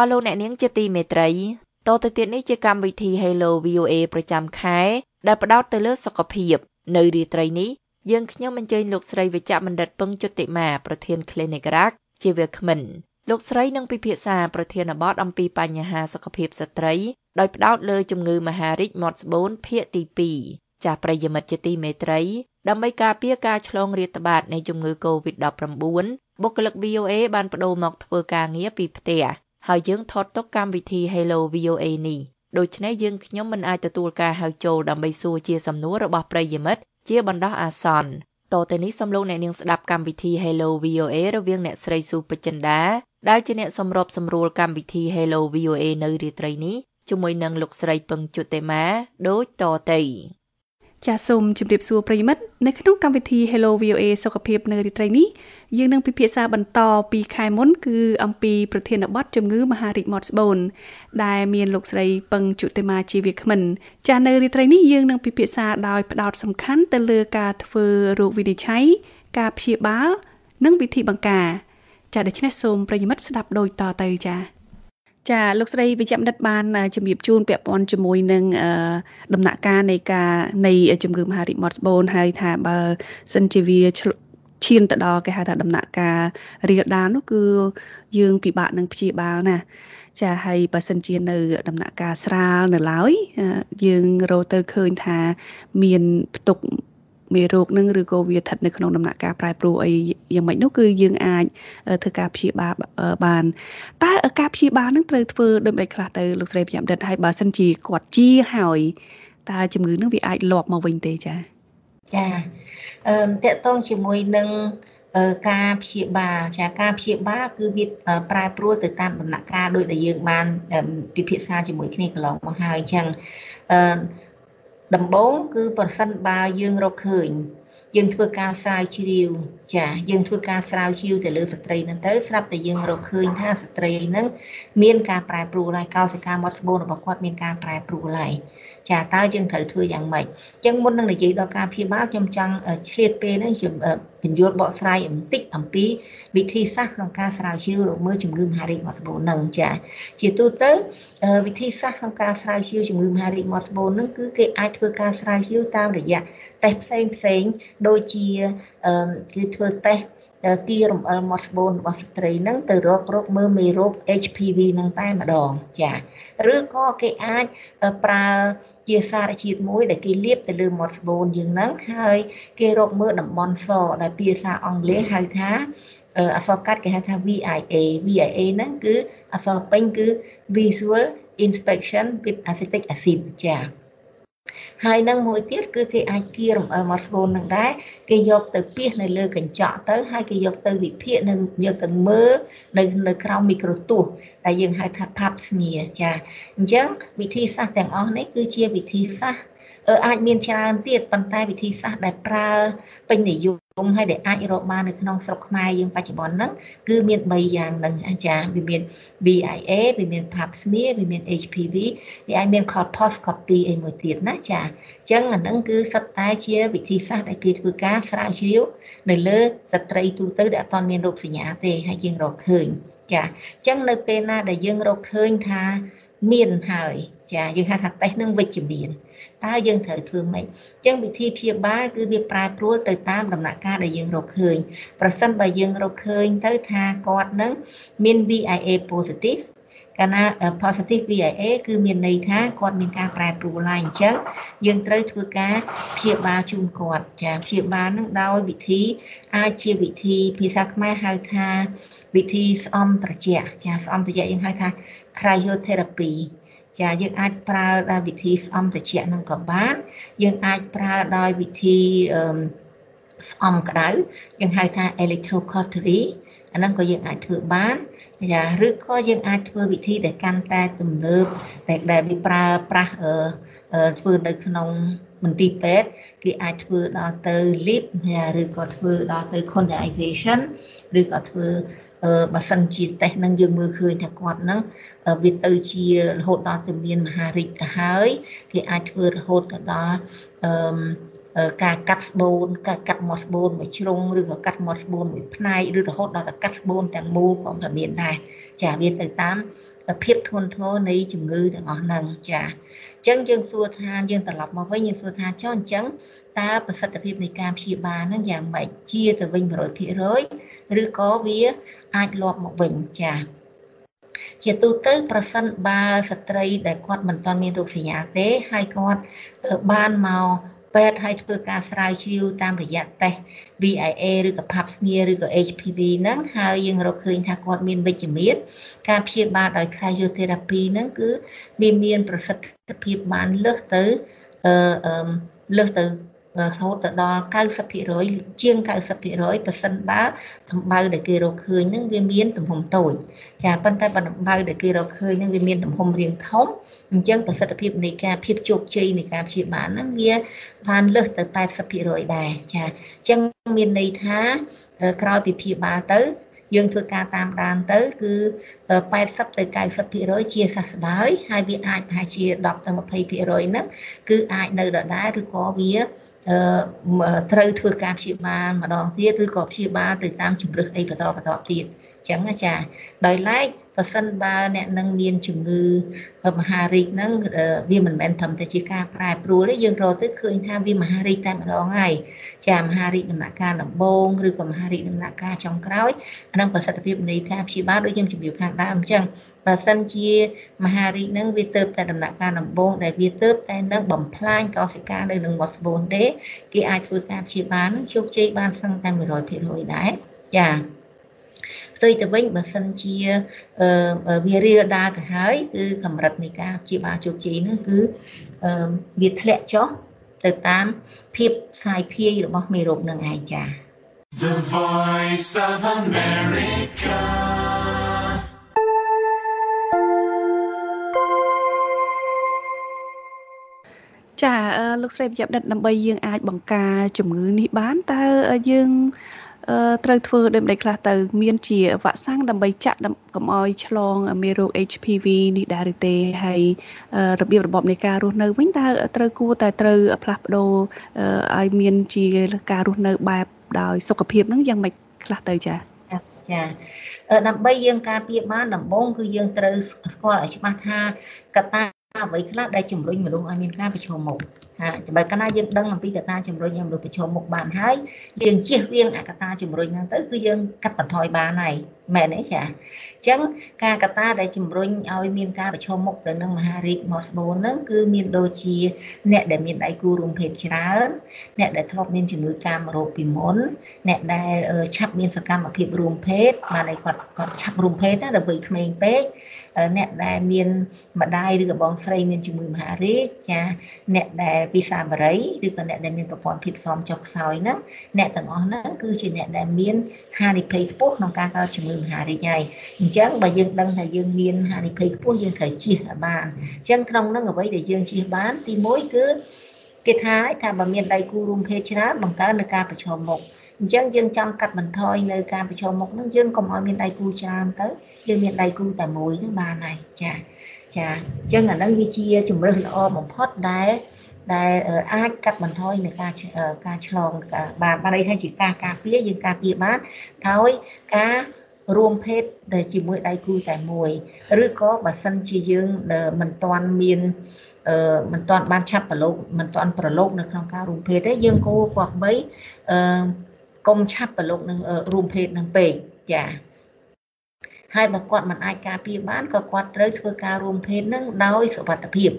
អស់លោកអ្នកនាងជាទីមេត្រីតទៅទៀតនេះជាកម្មវិធី Hello VOA ប្រចាំខែ ដែលផ្ដោតទៅលើសុខភាព នៅរាត្រីនេះយើងខ្ញុំអញ្ជើញលោកស្រីវិជ្ជបណ្ឌិតពឹងជតិមាប្រធាន Clinic Rack ជាវាគ្មិនលោកស្រីនឹងពិភាក្សាប្រធានបទអំពីបញ្ហាសុខភាពស្ត្រីដោយផ្ដោតលើជំងឺមហារីកមាត់ស្បូនភាគទី2ចាស់ប្រិយមិត្តជាទីមេត្រីដើម្បីការពារការឆ្លងរាតត្បាតនៃជំងឺ Covid-19 បុគ្គលិក VOA បានបដូរមកធ្វើការងារពីផ្ទះ ហើយយើងថតទុកកម្មវិធី Hello VOA នេះដូច្នេះយើងខ្ញុំមិនអាចទទួលការហៅចូលដើម្បីសួរជាសំណួររបស់ប្រិយមិត្តជាបណ្ដោះអាសន្នតទៅនេះសូមលោកអ្នកនាងស្ដាប់កម្មវិធី Hello VOA រវាងអ្នកស្រីស៊ូបចិន្តាដែលជាអ្នកសម្របសម្រួលកម្មវិធី Hello VOA នៅរាត្រីនេះជាមួយនឹងលោកស្រីពឹងជុតេម៉ាដូចតទៅ ចាសសូមជម្រាបសួរប្រិយមិត្តនៅក្នុងកម្មវិធី Hello VOA សុខភាពនៅរាត្រីនេះយើងនឹងពិភាក្សាបន្តពីខែមុនគឺអំពីប្រធានបទជំងឺមហារីកមាត់ស្បូនដែលមានលោកស្រីពឹងជុតិមាជាវាគ្មិនចាសនៅរាត្រីនេះយើងនឹងពិភាក្សាដោយផ្ដោតសំខាន់ទៅលើការធ្វើរោគវិនិច្ឆ័យការព្យាបាល និងវិធីបង្ការចាដូច្នេះសូមប្រិយមិត្តស្ដាប់ដូចតទៅចា ចាលោកស្រីវិជ្ជបណ្ឌិតបានជំរាបជូនពាក់ព័ន្ធជាមួយនឹងដំណាក់កាលនៃការនៃជំងឺមហារីកមាត់ស្បូនហើយថាបើសិនជាវាឈានទៅដល់គេហៅថាដំណាក់កាលរាលដាលនោះគឺយើងពិបាកនឹងព្យាបាលណាចាហើយបើសិនជានៅ ដំណាក់កាលស្រាលនៅឡើយយើងរកទៅឃើញថា មានផ្ទុក មេរោគនឹងឬក៏វាស្ថិតនៅក្នុងដំណាក់កាលប្រែប្រួលអីយ៉ាងម៉េចនោះគឺយើងអាចធ្វើការព្យាបាលបានតើការព្យាបាលនឹងត្រូវធ្វើដូចម្ដេចខ្លះទៅលោកស្រីប្រចាំដិតហើយបើសិនជាគាត់ជាហើយតើជំងឺនឹងវាអាចលាប់មកវិញទេចា៎ចាអឺតកតងជាមួយនឹងការព្យាបាលចាការព្យាបាលគឺវាប្រែប្រួលទៅតាមដំណាក់កាលដោយដែលយើងបានពិភាក្សាជាមួយគ្នាកន្លងមកហើយអញ្ចឹងអឺ ដំបូងគឺប្រសិនបើយើងរកឃើញយើងធ្វើការស្រាវជ្រាវចាយើងធ្វើការស្រាវជ្រាវទៅលើស្ត្រីហ្នឹងទៅស្រាប់តែយើងរកឃើញថាស្ត្រីហ្នឹងមានការប្រែប្រួលហើយកោសិកាមាត់ស្បូនរបស់គាត់មានការប្រែប្រួលហើយ ចាតើយើងត្រូវធ្វើយ៉ាងម៉េចអញ្ចឹងមុននឹងនិយាយដល់ការព្យាបាលខ្ញុំចង់ឆ្លៀតពេលនេះខ្ញុំបញ្យល់បកស្រាយបន្តិចអំពីវិធីសាស្ត្រក្នុងការស្រាវជ្រាវរកមើលជំងឺមហារីកមាត់ស្បូននឹងចាជាទូទៅវិធីសាស្ត្រក្នុងការស្រាវជ្រាវជំងឺមហារីកមាត់ស្បូននឹងគឺគេអាចធ្វើការស្រាវជ្រាវតាមរយៈតេស្តផ្សេងផ្សេងដូចជាគឺធ្វើតេស្ត ទីរំអិលមាត់ស្បូនរបស់ស្ត្រីនឹងទៅរករកមើលមេរោគ HPV នឹងតែម្ដងចាឬក៏គេអាចប្រើជាសារជាតិមួយដែលគេលាបទៅលើមាត់ស្បូនយើងហ្នឹងហើយគេរកមើលតំបន់សដែលភាសាអង់គ្លេសហៅថាអក្សរកាត់គេហៅថា VIA VIA ហ្នឹងគឺអក្សរពេញគឺ Visual Inspection with Acetic Acid ចា៎ ហើយនឹងមួយទៀតគឺគេអាចគៀរំអិលមកស្បូននឹងដែរគេយកទៅពីសនៅលើកញ្ចក់ទៅហើយគេយកទៅវិភាគនៅយកទៅមើលនៅនៅក្រោមមីក្រូទស្សន៍ដែលយើងហៅថា pap smear ចាអញ្ចឹងវិធីសាស្ត្រទាំងអស់នេះគឺជាវិធីសាស្ត្រ អាចមានច្រើនទៀតប៉ុន្តែវិធីសាស្ត្រដែលប្រើពេញនិយមហើយដែលអាចរកបាននៅក្នុងស្រុកខ្មែរយើងបច្ចុប្បន្នហ្នឹងគឺមាន3យ៉ាងហ្នឹងអាចារ្យវាមាន BIA វាមាន Pap smear វាមាន HPV វាអាចមាន colposcopy អីមួយទៀតណាចាអញ្ចឹងអាហ្នឹងគឺសិតតែជាវិធីសាស្ត្រដែលគេធ្វើការស្រាវជ្រាវនៅលើស្ត្រីទូទៅដែលអត់មានរោគសញ្ញាទេហើយយើងរកឃើញចាអញ្ចឹងនៅពេលណាដែលយើងរកឃើញថាមានហើយចាយើងហៅថាតេស្តនឹងវិជ្ជមាន តើយើងត្រូវធ្វើម៉េចអញ្ចឹងវិធីព្យាបាលគឺវាប្រែប្រួលទៅតាមដំណាក់កាលដែលយើងរកឃើញប្រសិនបើយើងរកឃើញទៅថាគាត់នឹងមាន VIA positive កាលណា positive VIA គឺមានន័យថាគាត់មានការប្រែប្រួលហើយអញ្ចឹងយើងត្រូវធ្វើការព្យាបាលជូនគាត់ចាព្យាបាលនឹងដោយវិធីអាចជាវិធីភាសាខ្មែរហៅថាវិធីស្អំត្រជាក់ចាស្អំត្រជាក់យើងហៅថា cryotherapy ចាយើងអាចប្រើដោយវិធីស្អំត្រជាក់នឹងក៏បានយើងអាចប្រើដោយវិធីស្អំក្តៅយើងហៅថា electrocautery អាហ្នឹងក៏យើងអាចធ្វើបានចាឬក៏យើងអាចធ្វើវិធីដែលកាន់តែទំនើបតែដែលវាប្រើប្រាស់ធ្វើនៅក្នុងមន្ទីរពេទ្យគេអាចធ្វើដល់ទៅ lip ឬក៏ធ្វើដល់ទៅ condensation ឬក៏ធ្វើ បើសិនជាតេស្តនឹងយើងមើលឃើញថាគាត់នឹងវាទៅជារហូតដល់ទៅមានមហារីកទៅហើយគេអាចធ្វើរហូតទៅដល់អឺការកាត់ស្បូនការកាត់មាត់ស្បូនមួយជ្រុងឬក៏កាត់មាត់ស្បូនមួយផ្នែកឬរហូតដល់ទៅកាត់ស្បូនទាំងមូលក៏មានដែរចាវាទៅតាមភាពធ្ងន់ធ្ងរនៃជំងឺទាំងអស់ហ្នឹងចាអញ្ចឹងយើងសួរថាយើងត្រឡប់មកវិញយើងសួរថាចុះអញ្ចឹងតើប្រសិទ្ធភាពនៃការព្យាបាលហ្នឹងយ៉ាងម៉េចជាទៅវិញ100%ឬក៏វា អាចលាប់មកវិញចាជាទូទៅប្រសិនបើស្ត្រីដែលគាត់មិនទាន់មានរោគសញ្ញាទេ ហើយគាត់បានមកពេទ្យឲ្យធ្វើការស្រាវជ្រាវតាមរយៈតេស្ត VIA ឬក៏ Pap smear ឬក៏ HPV ហ្នឹងហើយយើងរកឃើញថាគាត់មានវិជ្ជមានការព្យាបាលដោយ cryotherapy ហ្នឹងគឺវាមានប្រសិទ្ធភាពបានលើសទៅអឺលើសទៅ រហូតទៅដល់90%ជាង90%ប្រសិនបើដំបៅដែលគេរកឃើញនឹងវាមានទំហំតូចចាប៉ុន្តែបើដំបៅដែលគេរកឃើញនឹងវាមានទំហំរាងធំអញ្ចឹងប្រសិទ្ធភាពនៃការភាពជោគជ័យនៃការព្យាបាលហ្នឹងវាបានលើសទៅ80%ដែរចាអញ្ចឹងមានន័យថាក្រោយពីព្យាបាលទៅយើងធ្វើការតាមដានទៅគឺ80ទៅ90%ជាសះស្បើយហើយវាអាចប្រហែលជា10ទៅ20%ហ្នឹងគឺអាចនៅដដែលឬក៏វា ត្រូវធ្វើការព្យាបាលម្ដងទៀតឬក៏ព្យាបាលទៅតាមជំរឹះអីបន្តបន្តទៀតអញ្ចឹងចាដោយឡែក បើសិនបើអ្នកនឹងមានជំងឺមហារីកហ្នឹងវាមិនមែនត្រឹមតែជាការប្រែប្រួលទេយើងរកទៅឃើញថាវាមហារីកតែម្ដងហើយចាមហារីកដំណាក់កាលដំបូងឬក៏មហារីកដំណាក់កាលចុងក្រោយអានឹងប្រសិទ្ធភាពនៃការព្យាបាលដូចយើងជម្រាបខាងដើមអញ្ចឹងបើសិនជាមហារីកហ្នឹងវាទៅតែដំណាក់កាលដំបូងដែលវាទៅតែនឹងបំផ្លាញកោសិកានៅនឹងមាត់ស្បូនទេគេអាចធ្វើការព្យាបាលនឹងជោគជ័យបានសឹងតែ100%ដែរចា ផ្ទុយទៅវិញបើសិនជាវារាលដាលទៅហើយគឺកម្រិតនៃការព្យាបាលជោគជ័យនោះគឺវាធ្លាក់ចុះទៅតាមភាពផ្សាយភាយរបស់មេរោគនឹងឯងចា The Voice of America ចាលោកស្រីប្រយ័ត្នដិតដើម្បីយើងអាចបង្ការជំងឺនេះបានតើយើង ត្រូវធ្វើដូចម្ដេចខ្លះទៅ មានជាវ៉ាក់សាំងដើម្បីចាក់កុំឲ្យឆ្លងមេរោគ HPV នេះដែរឬទេហើយរបៀបរបបនៃការរស់នៅវិញតើត្រូវគួរតែត្រូវផ្លាស់ប្ដូរឲ្យមានជាការរស់នៅបែបដោយសុខភាពហ្នឹងយ៉ាងម៉េចខ្លះទៅចា៎ចាដើម្បីយើងការពារបានដំបូងគឺយើងត្រូវស្គាល់ឲ្យច្បាស់ថាកត្តាអ្វីខ្លះដែលជំរុញមនុស្សឲ្យមានការប្រឈមមុខ ហើយបើកាលណាយើងដឹងអំពីកត្តាជំរុញមនុស្សប្រឈមមុខបានហើយយើងជៀសវាងអកត្តាជំរុញហ្នឹងទៅគឺយើងកាត់បន្ថយបានហើយមែនទេចាអញ្ចឹងការកត្តាដែលជំរុញឲ្យមានការប្រឈមមុខទៅនឹងមហារីកមកស្បូនហ្នឹងគឺមានដូចជា អ្នកដែលមានដៃគូរួមភេទច្រើនអ្នកដែលធ្លាប់មានជំងឺកាមរោគពីមុនអ្នកដែលឆាប់មានសកម្មភាពរួមភេទបានឲ្យគាត់គាត់ឆាប់រួមភេទណាដល់វ័យក្មេងពេកអ្នកដែលមានម្ដាយឬក៏បងស្រីមានជំងឺមហារីកចាអ្នកដែលពិសាបរិយឬក៏អ្នកដែលមានប្រព័ន្ធភាពស៊ាំចុះខ្សោយហ្នឹងអ្នកទាំងអស់ហ្នឹងគឺជាអ្នកដែលមានហានិភ័យខ្ពស់ក្នុងការកើតជំងឺមហារីកហើយអញ្ចឹងបើយើងដឹងថាយើងមានហានិភ័យខ្ពស់យើងត្រូវជៀសឲ្យបានអញ្ចឹងក្នុងហ្នឹងអ្វីដែលយើងជៀសបានទី1គឺគេថាថាបើមានដៃគូរួមភេទច្រើនបង្កើននៅការប្រឈមមុខអញ្ចឹងយើងចង់កាត់បន្ថយនៅការប្រឈមមុខហ្នឹងយើងកុំឲ្យមានដៃគូច្រើនទៅយើងមានដៃគូតែមួយហ្នឹងបានហើយចាចាអញ្ចឹងអាហ្នឹងវាជាជំរើសល្អបំផុតដែល ដែលអាចកាត់បន្ថយនៅការការឆ្លងបានបានន័យថាជាការការពារយើងការពារបានហើយការរួមភេទដែលជាមួយដៃគូតែមួយឬក៏បើសិនជាយើងមិនទាន់មានអឺមិនទាន់បានឆាប់ប្រឡូកមិនទាន់ប្រឡូកនៅក្នុងការរួមភេទទេយើងគួរគប្បីអឺកុំឆាប់ប្រឡូកនឹងរួមភេទនឹងពេកចា ហើយបើគាត់មិនអាចការពារបានក៏គាត់ត្រូវធ្វើការរួមភេទនឹងដោយសុវត្ថិភាព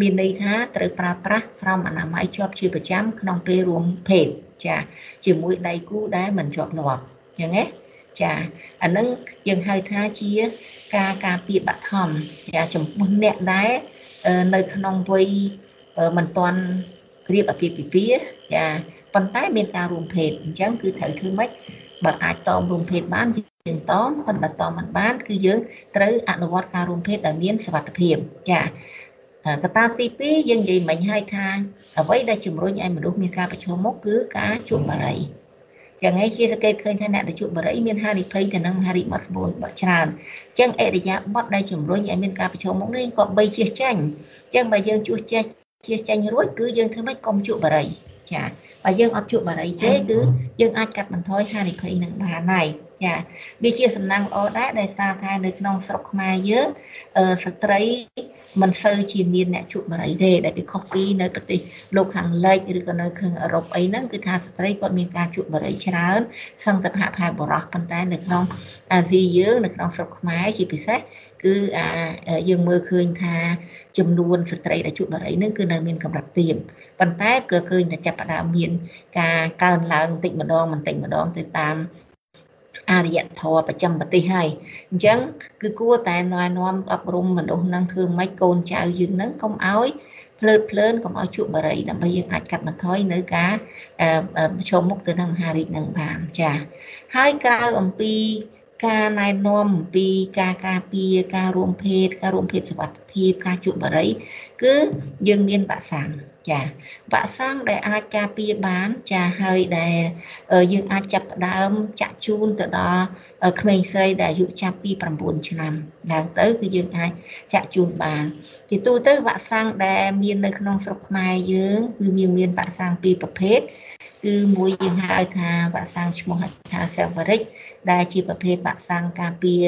មានន័យថាត្រូវប្រើប្រាស់ស្រោមអនាម័យជាប់ជាប្រចាំក្នុងពេលរួមភេទចាជាមួយដៃគូដែលមិនជាប់លាប់អញ្ចឹងណាចាអានឹងយើងហៅថាជាការការពារបឋមចាចំពោះអ្នកដែលនៅក្នុងវ័យមិនទាន់រៀបអាពាហ៍ពិពាហ៍ចាប៉ុន្តែមានការរួមភេទអញ្ចឹងគឺត្រូវធ្វើម៉េច បើអាចតមរួមភេទបានយើងតមប៉ុន្តែតមមិនបាន គឺយើងត្រូវអនុវត្តការរួមភេទដែលមានសុវត្ថិភាពចាកត្តាទី2យើងនិយាយមិញហើយថាអ្វីដែលជំរុញឲ្យមនុស្សមានការប្រឈមមុខគឺការជក់បារីយ៉ាងឯជាសង្កេតឃើញថាអ្នកដែលជក់បារីមានហានិភ័យទៅនឹងហារិមាត់ស្បូនបកច្រើនអញ្ចឹងអរិយាប័ត្រដែលជំរុញឲ្យមានការប្រឈមមុខនេះក៏បីជៀសចាញ់អញ្ចឹងបើយើងជួសជែជៀសចាញ់រួចគឺយើងធ្វើម៉េចកុំជក់បារី ចាបើយើងអត់ជក់បារីទេគឺយើងអាចកាត់បន្ថយហានិភ័យនឹងបានហើយ ចាវាជាសំណាងល្អដែរដោយសារថានៅក្នុងស្រុកខ្មែរយើងស្ត្រីមិនសូវជាមានអ្នកជក់បរិយទេដែលវាខុសពីនៅប្រទេសលោកខាងលិចឬក៏នៅខាងអឺរ៉ុបអីហ្នឹងគឺថាស្ត្រីគាត់មានការជក់បរិយច្រើនសង្កត់ហាក់ផែបរោះប៉ុន្តែនៅក្នុងអាស៊ីយើងនៅក្នុងស្រុកខ្មែរជាពិសេសគឺអាយើងមើលឃើញថាចំនួនស្ត្រីដែលជក់បរិយនឹងគឺនៅមានកម្រិតទាបប៉ុន្តែក៏ឃើញតែចាប់ផ្ដើមមានការកើនឡើងបន្តិចម្ដងបន្តិចម្ដងទៅតាម អរិយធម៌ប្រចាំប្រទេសហើយអញ្ចឹងគឺគួរតែណែនាំអប់រំមនុស្សនឹងធ្វើម៉េចកូនចៅយើងនឹងកុំឲ្យភ្លើតភ្លើនកុំឲ្យជក់បរិយដើម្បីយើងអាចកាត់បន្ថយនៅការប្រឈមមុខទៅនឹងមហារីកនឹងបានចាហើយក្រៅអំពីការណែនាំអំពីការការពារការរួមភេទការរួមភេទសុវត្ថិ ភាពការជក់បរិយគឺយើងមានបាក់សាំងចាបាក់សាំងដែលអាចការពារបានចាហើយដែលយើងអាចចាប់ផ្ដើមចាក់ជូនទៅដល់ក្មេងស្រីដែលអាយុចាប់ពី9ឆ្នាំឡើងទៅគឺយើងអាចចាក់ជូនបានជាទូទៅបាក់សាំងដែលមាននៅក្នុងស្រុកខ្មែរយើងគឺមានមានបាក់សាំងពីរប្រភេទ គឺមួយយើងហៅថាបាក់សាំងឈ្មោះថា Severic ដែលជាប្រភេទបាក់សាំងការពារ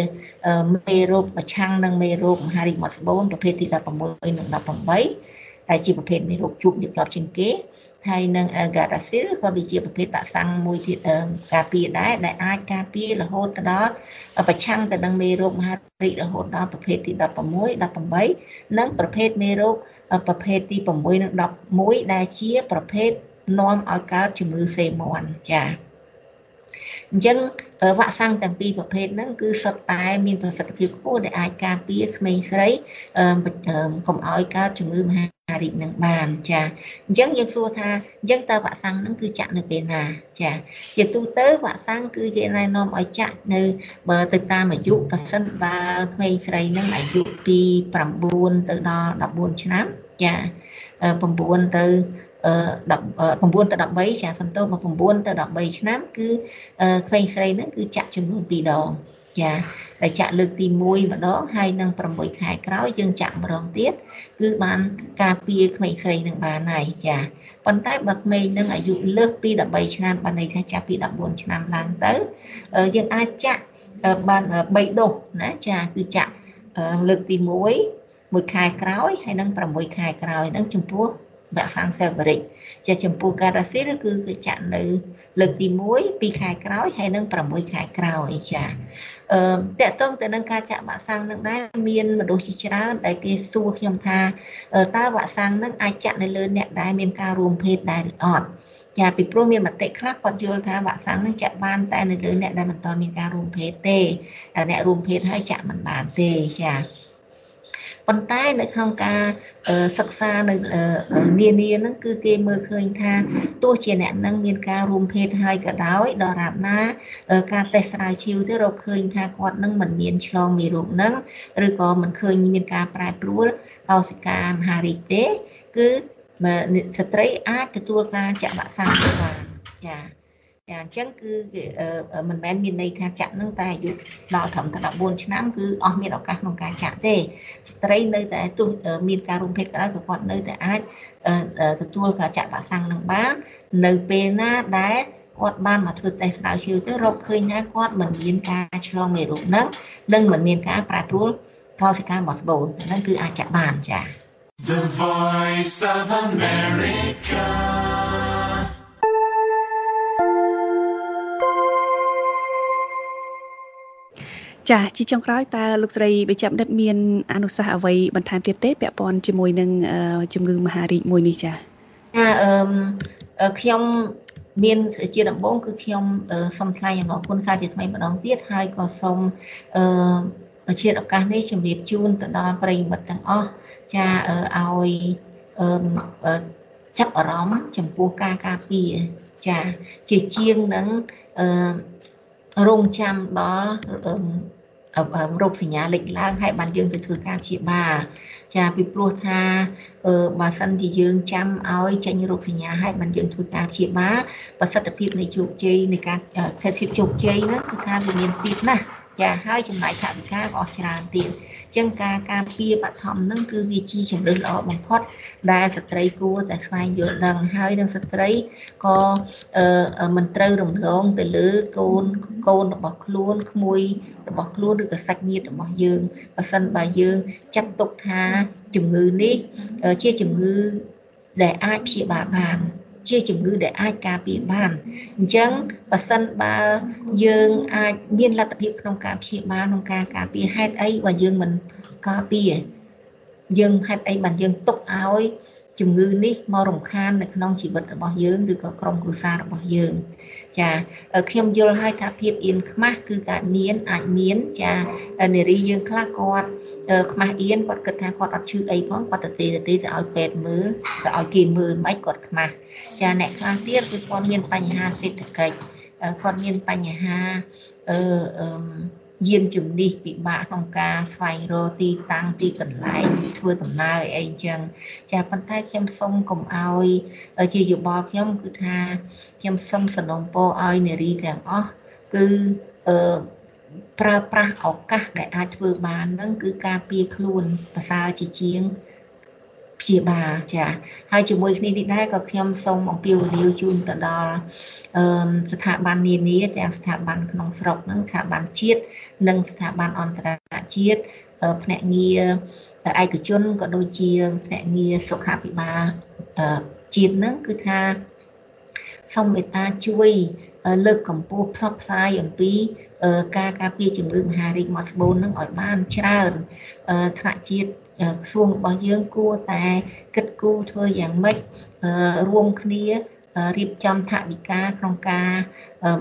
មេរោគប្រឆាំងនឹងមេរោគមហារីកមាត់ត្បូងប្រភេទទី16និង18ដែលជាប្រភេទមេរោគជួបញឹកញាប់ជាងគេហើយនឹង Gardasil ក៏វាជាប្រភេទបាក់សាំងមួយទៀតការពារដែរដែលអាចការពាររហូតទៅដល់ប្រឆាំងទៅនឹងមេរោគមហារីករហូតដល់ប្រភេទទី16 18និងប្រភេទមេរោគប្រភេទទី6និង11ដែលជាប្រភេទ នាំឲ្យកើតជំងឺសេមាន់ចា៎អញ្ចឹងវ៉ាក់សាំងទាំងពីរប្រភេទហ្នឹងគឺសុទ្ធតែមានប្រសិទ្ធភាពខ្ពស់ដែលអាចការពារក្មេងស្រីកុំឲ្យកើតជំងឺមហារីកនឹងបានចាអញ្ចឹងយើងសួរថាអញ្ចឹងតើវ៉ាក់សាំងហ្នឹងគឺចាក់នៅពេលណាចាជាទូទៅវ៉ាក់សាំងគឺគេណែនាំឲ្យចាក់នៅបើទៅតាមអាយុប៉ះសិនបើក្មេងស្រីហ្នឹងអាយុពី9ទៅដល់14ឆ្នាំចា9ទៅ 9ទៅ13ចាសំទោសមក9ទៅ13ឆ្នាំគឺក្មេងស្រីហ្នឹងគឺចាក់ចំនួន2ដងចាដែលចាក់លើកទី1ម្ដងហើយនឹង6ខែក្រោយយើងចាក់ម្ដងទៀតគឺបានការពារក្មេងស្រីនឹងបានហើយចាប៉ុន្តែបើក្មេងនឹងអាយុលើសពី13ឆ្នាំបានន័យថាចាប់ពី14ឆ្នាំឡើងទៅយើងអាចចាក់បាន3ដុសណាចាគឺចាក់លើកទី1មួយខែក្រោយហើយនឹង6ខែក្រោយនឹងចំពោះ បាក់សាំងសេវរិកជាចំពោះការ៉ាស៊ីលគឺគឺចាក់នៅលើកទី1 2ខែក្រោយហើយនឹង6ខែក្រោយចាអឺតកតងទៅនឹងការចាក់វ៉ាក់សាំងនឹងដែរមានមនុស្សជាច្រើនដែលគេសួរខ្ញុំថាតើវ៉ាក់សាំងនឹងអាចចាក់នៅលើអ្នកដែលមានការរួមភេទដែរឬអត់ចាពីព្រោះមានមតិខ្លះគាត់យល់ថាវ៉ាក់សាំងនឹងចាក់បានតែនៅលើអ្នកដែលមិនទាន់មានការរួមភេទទេអ្នករួមភេទហើយចាក់មិនបានទេចា ប៉ុន្តែនៅក្នុងការសិក្សានៅនានាហ្នឹងគឺគេមើលឃើញថាទោះជាអ្នកនឹងមានការរួមភេទហើយក៏ដោយដល់រាបណា ការតេស្តស្រាវជ្រាវទៅរកឃើញថាគាត់នឹងមិនមានឆ្លងមេរោគហ្នឹងឬក៏មិនឃើញមានការប្រែប្រួលកោសិកាមហារីកទេ គឺស្ត្រីអាចទទួលការចាក់វ៉ាក់សាំងបានចា៎ ចាអញ្ចឹងគឺមិនមែនមានន័យថាចាក់នឹងតែអាយុដល់ត្រឹមតែ14ឆ្នាំគឺអស់មានឱកាសក្នុងការចាក់ទេស្ត្រីនៅតែទោះមានការរួមភេទក៏ដោយក៏គាត់នៅតែអាចទទួលការចាក់វ៉ាក់សាំងនឹងបាននៅពេលណាដែលគាត់បានមកធ្វើតេស្តស្រាវជ្រាវទៅរកឃើញថាគាត់មិនមានការឆ្លងមេរោគហ្នឹងនិងមិនមានការប្រែប្រួលកោសិការបស់ត្បូងហ្នឹងគឺអាចចាក់បានចា៎ The Voice of America ចាជាចុងក្រោយតើលោកស្រីវិជ្ជបណ្ឌិតមានអនុសាសន៍អ្វីបន្ថែមទៀតទេពាក់ព័ន្ធជាមួយនឹងជំងឺមហារីកមួយនេះចាចាអឺខ្ញុំមានជាដំបូងគឺខ្ញុំសូមថ្លែងអំណរគុណសាជាថ្មីម្ដងទៀតហើយក៏សូមអឺជាឱកាសនេះជម្រាបជូនទៅដល់ប្រិយមិត្តទាំងអស់ចាឲ្យចាប់អារម្មណ៍ចំពោះការការពារចាជាជាងនឹងអឺ រងចាំដល់រោគសញ្ញាលេចឡើងហើយបានយើងទៅធ្វើការព្យាបាលចាពីព្រោះថាអឺបើសិនជាយើងចាំឲ្យចេញរោគសញ្ញាហើយបានយើងធ្វើការព្យាបាលប្រសិទ្ធភាពនៃជោគជ័យនៃការប្រសិទ្ធភាពជោគជ័យហ្នឹងគឺថាវាមានទៀតណាស់ចាហើយចំណាយថវិកាក៏អស់ច្រើនទៀត ចឹងការការពារបឋមនឹងគឺវាជាជំរឿនល្អបំផុត ដែលស្ត្រីគួរតែស្វែងយល់ដឹងហើយនឹងស្ត្រីក៏មិនត្រូវរំលងទៅលើកូនកូនរបស់ខ្លួនក្មួយរបស់ខ្លួនឬក៏សាច់ញាតិរបស់យើងបើសិនបើយើងចាត់ទុកថាជំងឺនេះជាជំងឺដែលអាចព្យាបាលបាន ជាជំងឺដែលអាចការពារបានអញ្ចឹងបើសិនបើយើងអាចមានលទ្ធភាពក្នុងការព្យាបាលក្នុងការការពារហេតុអីបើយើងមិនការពារយើងហេតុអីបានយើងទុកឲ្យជំងឺនេះមករំខាននៅក្នុងជីវិតរបស់យើងឬក៏ក្រុមគ្រួសាររបស់យើងចាខ្ញុំយល់ហើយថាភាពអៀនខ្មាស់គឺកើតមានអាចមានចានារីយើងខ្លះគាត់ ខ្មាស់អៀនគាត់គិតថាគាត់អត់ឈឺអីផងគាត់ទៅទេទៅទៅឲ្យពេទ្យមើលទៅឲ្យគេមើលមិនគាត់ខ្មាស់ចាអ្នកខ្លះទៀតគឺគាត់មានបញ្ហាសេដ្ឋកិច្ចគាត់មានបញ្ហាអឺយានជំនិះពិបាកក្នុងការស្វែងរកទីតាំងទីកន្លែងធ្វើដំណើរអីអញ្ចឹងចាប៉ុន្តែខ្ញុំសូមកុំឲ្យជាយោបល់ខ្ញុំគឺថាខ្ញុំសូមសំណូមពរឲ្យនារីទាំងអស់គឺអឺ ប្រើប្រាស់ឱកាសដែលអាចធ្វើបានហ្នឹងគឺការពារខ្លួនប្រសើរជាជាងព្យាបាលចាហើយជាមួយគ្នានេះដែរក៏ខ្ញុំសូមអំពាវនាវជូនទៅដល់អឺស្ថាប័ននានាទាំងស្ថាប័នក្នុងស្រុកហ្នឹងស្ថាប័នជាតិនិងស្ថាប័នអន្តរជាតិភ្នាក់ងារឯកជនក៏ដូចជាភ្នាក់ងារសុខាភិបាលជាតិហ្នឹងគឺថាសូមមេត្តាជួយ លើកកម្ពស់ផ្សព្វផ្សាយអំពីការការពារជំងឺមហារីកមាត់ត្បូននឹងឲ្យបានច្រើនថ្នាក់ជាតិក្រសួងរបស់យើងគួរតែគិតគូរធ្វើយ៉ាងម៉េចរួមគ្នារៀបចំថវិកាក្នុងការ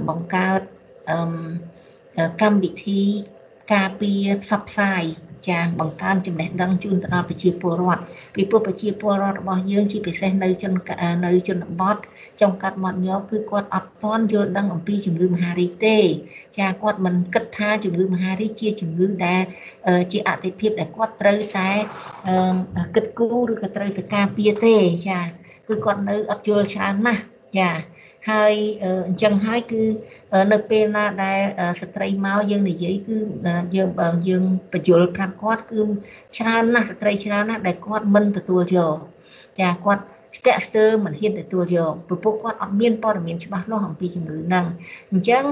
បង្កើតកម្មវិធីការពារផ្សព្វផ្សាយចាបង្កើនចំណេះដឹងជូនទៅដល់ប្រជាពលរដ្ឋពីព្រោះប្រជាពលរដ្ឋរបស់យើងជាពិសេសនៅជននៅជនបទ ចុងកាត់មាត់ញោគឺគាត់អត់ទាន់យល់ដឹងអំពីជំងឺមហារីកទេចាគាត់មិនគិតថាជំងឺមហារីកជាជំងឺដែលជាអតិភិបដែលគាត់ត្រូវតែគិតគូរឬក៏ត្រូវទៅការពារទេចាគឺគាត់នៅអត់យល់ច្រើនណាស់ចាហើយអញ្ចឹងហើយគឺនៅពេលណាដែលស្ត្រីមកយើងនិយាយគឺយើងបើយើងបញ្យល់ប្រាប់គាត់គឺច្រើនណាស់ស្ត្រីច្រើនណាស់ដែលគាត់មិនទទួលយកចាគាត់ ស្ទាក់ស្ទើរមិនហ៊ានទទួលយកព្រោះពួកគាត់អត់មានព័ត៌មានច្បាស់លាស់អំពីជំងឺហ្នឹងអញ្ចឹង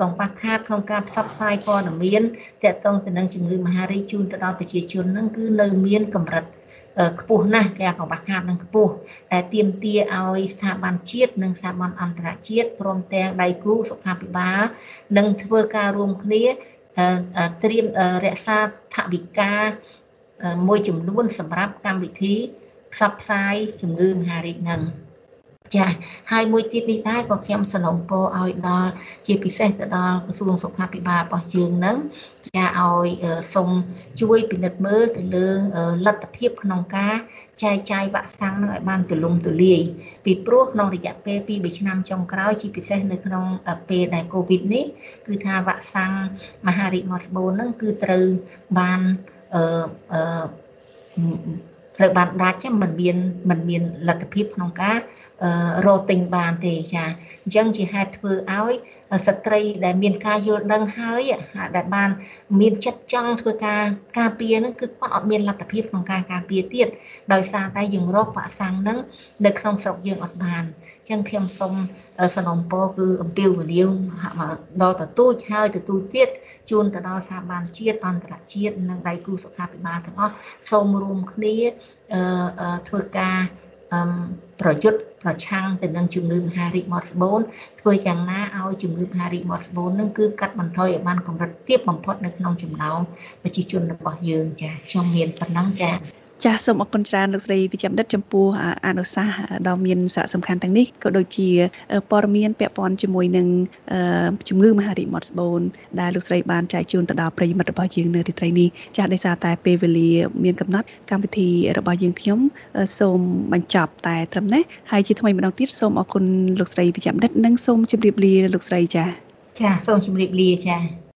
កង្វះខាតក្នុងការផ្សព្វផ្សាយព័ត៌មានទាក់ទងទៅនឹងជំងឺមហារីកជូនទៅដល់ប្រជាជនហ្នឹងគឺនៅមានកម្រិតខ្ពស់ណាស់គេកង្វះខាតនឹងខ្ពស់តែទាមទារឲ្យស្ថាប័នជាតិនិងស្ថាប័នអន្តរជាតិព្រមទាំងដៃគូសុខាភិបាលនឹងធ្វើការរួមគ្នាត្រៀមរក្សាថវិកាមួយចំនួនសម្រាប់កម្មវិធី ផ្សព្វផ្សាយជំងឺមហារីកនឹងចាហើយមួយទៀតនេះដែរក៏ខ្ញុំសនំពរឲ្យដល់ជាពិសេសទៅដល់ក្រសួងសុខាភិបាលរបស់យើងនឹងចាឲ្យសូមជួយពិនិត្យមើលទៅលើលទ្ធភាពក្នុងការចែកចាយវ៉ាក់សាំងនឹងឲ្យបានទូលំទូលាយពីព្រោះក្នុងរយៈពេល2 3ឆ្នាំចុងក្រោយជាពិសេសនៅក្នុងពេលដែលកូវីដនេះគឺថាវ៉ាក់សាំងមហារីកមាត់ត្បូននឹងគឺត្រូវបានអឺអឺ ត្រូវបានដាច់មិនមានមិនមានលទ្ធភាពក្នុងការរកទិញបានទេចាអញ្ចឹងជាហេតុធ្វើឲ្យស្ត្រីដែលមានការយល់ដឹងហើយដែលបានមានចិត្តចង់ធ្វើការការពារហ្នឹងគឺគាត់អត់មានលទ្ធភាពក្នុងការការពារទៀតដោយសារតែយើងរកវ៉ាក់សាំងហ្នឹងនៅក្នុងស្រុកយើងអត់បានអញ្ចឹងខ្ញុំសូមសនំពរគឺអំពាវនាវដល់ទទូចហើយទទូចទៀត ជូនទៅដល់សហបានជាតិអន្តរជាតិនិងដៃគូសុខាភិបាលទាំងអស់សូមរួមគ្នាធ្វើការប្រយុទ្ធប្រឆាំងទៅនឹងជំងឺមហារីកមាត់ស្បូនធ្វើយ៉ាងណាឲ្យជំងឺមហារីកមាត់ស្បូននឹងគឺកាត់បន្ថយឲ្យបានកម្រិតទាបបំផុតនៅក្នុងចំណោមប្រជាជនរបស់យើងចាខ្ញុំមានប៉ុណ្ណឹងចា ចាសសូមអរគុណច្រើនលោកស្រីវិជ្ជបណ្ឌិតចំពោះអនុសាសន៍ដ៏មានសារៈសំខាន់ទាំងនេះក៏ដូចជាព័ត៌មានពាក់ព័ន្ធជាមួយនឹងជំងឺមហារីកមាត់ស្បូនដែលលោកស្រីបានចែកជូនទៅដល់ប្រិយមិត្តរបស់យើងនៅរាត្រីនេះចាសដោយសារតែពេលវេលាមានកំណត់កម្មវិធីរបស់យើងខ្ញុំសូមបញ្ចប់តែត្រឹមនេះហើយជាថ្មីម្ដងទៀតសូមអរគុណលោកស្រីវិជ្ជបណ្ឌិតនិងសូមជម្រាបលាលោកស្រីចាចាសូមជម្រាបលាចា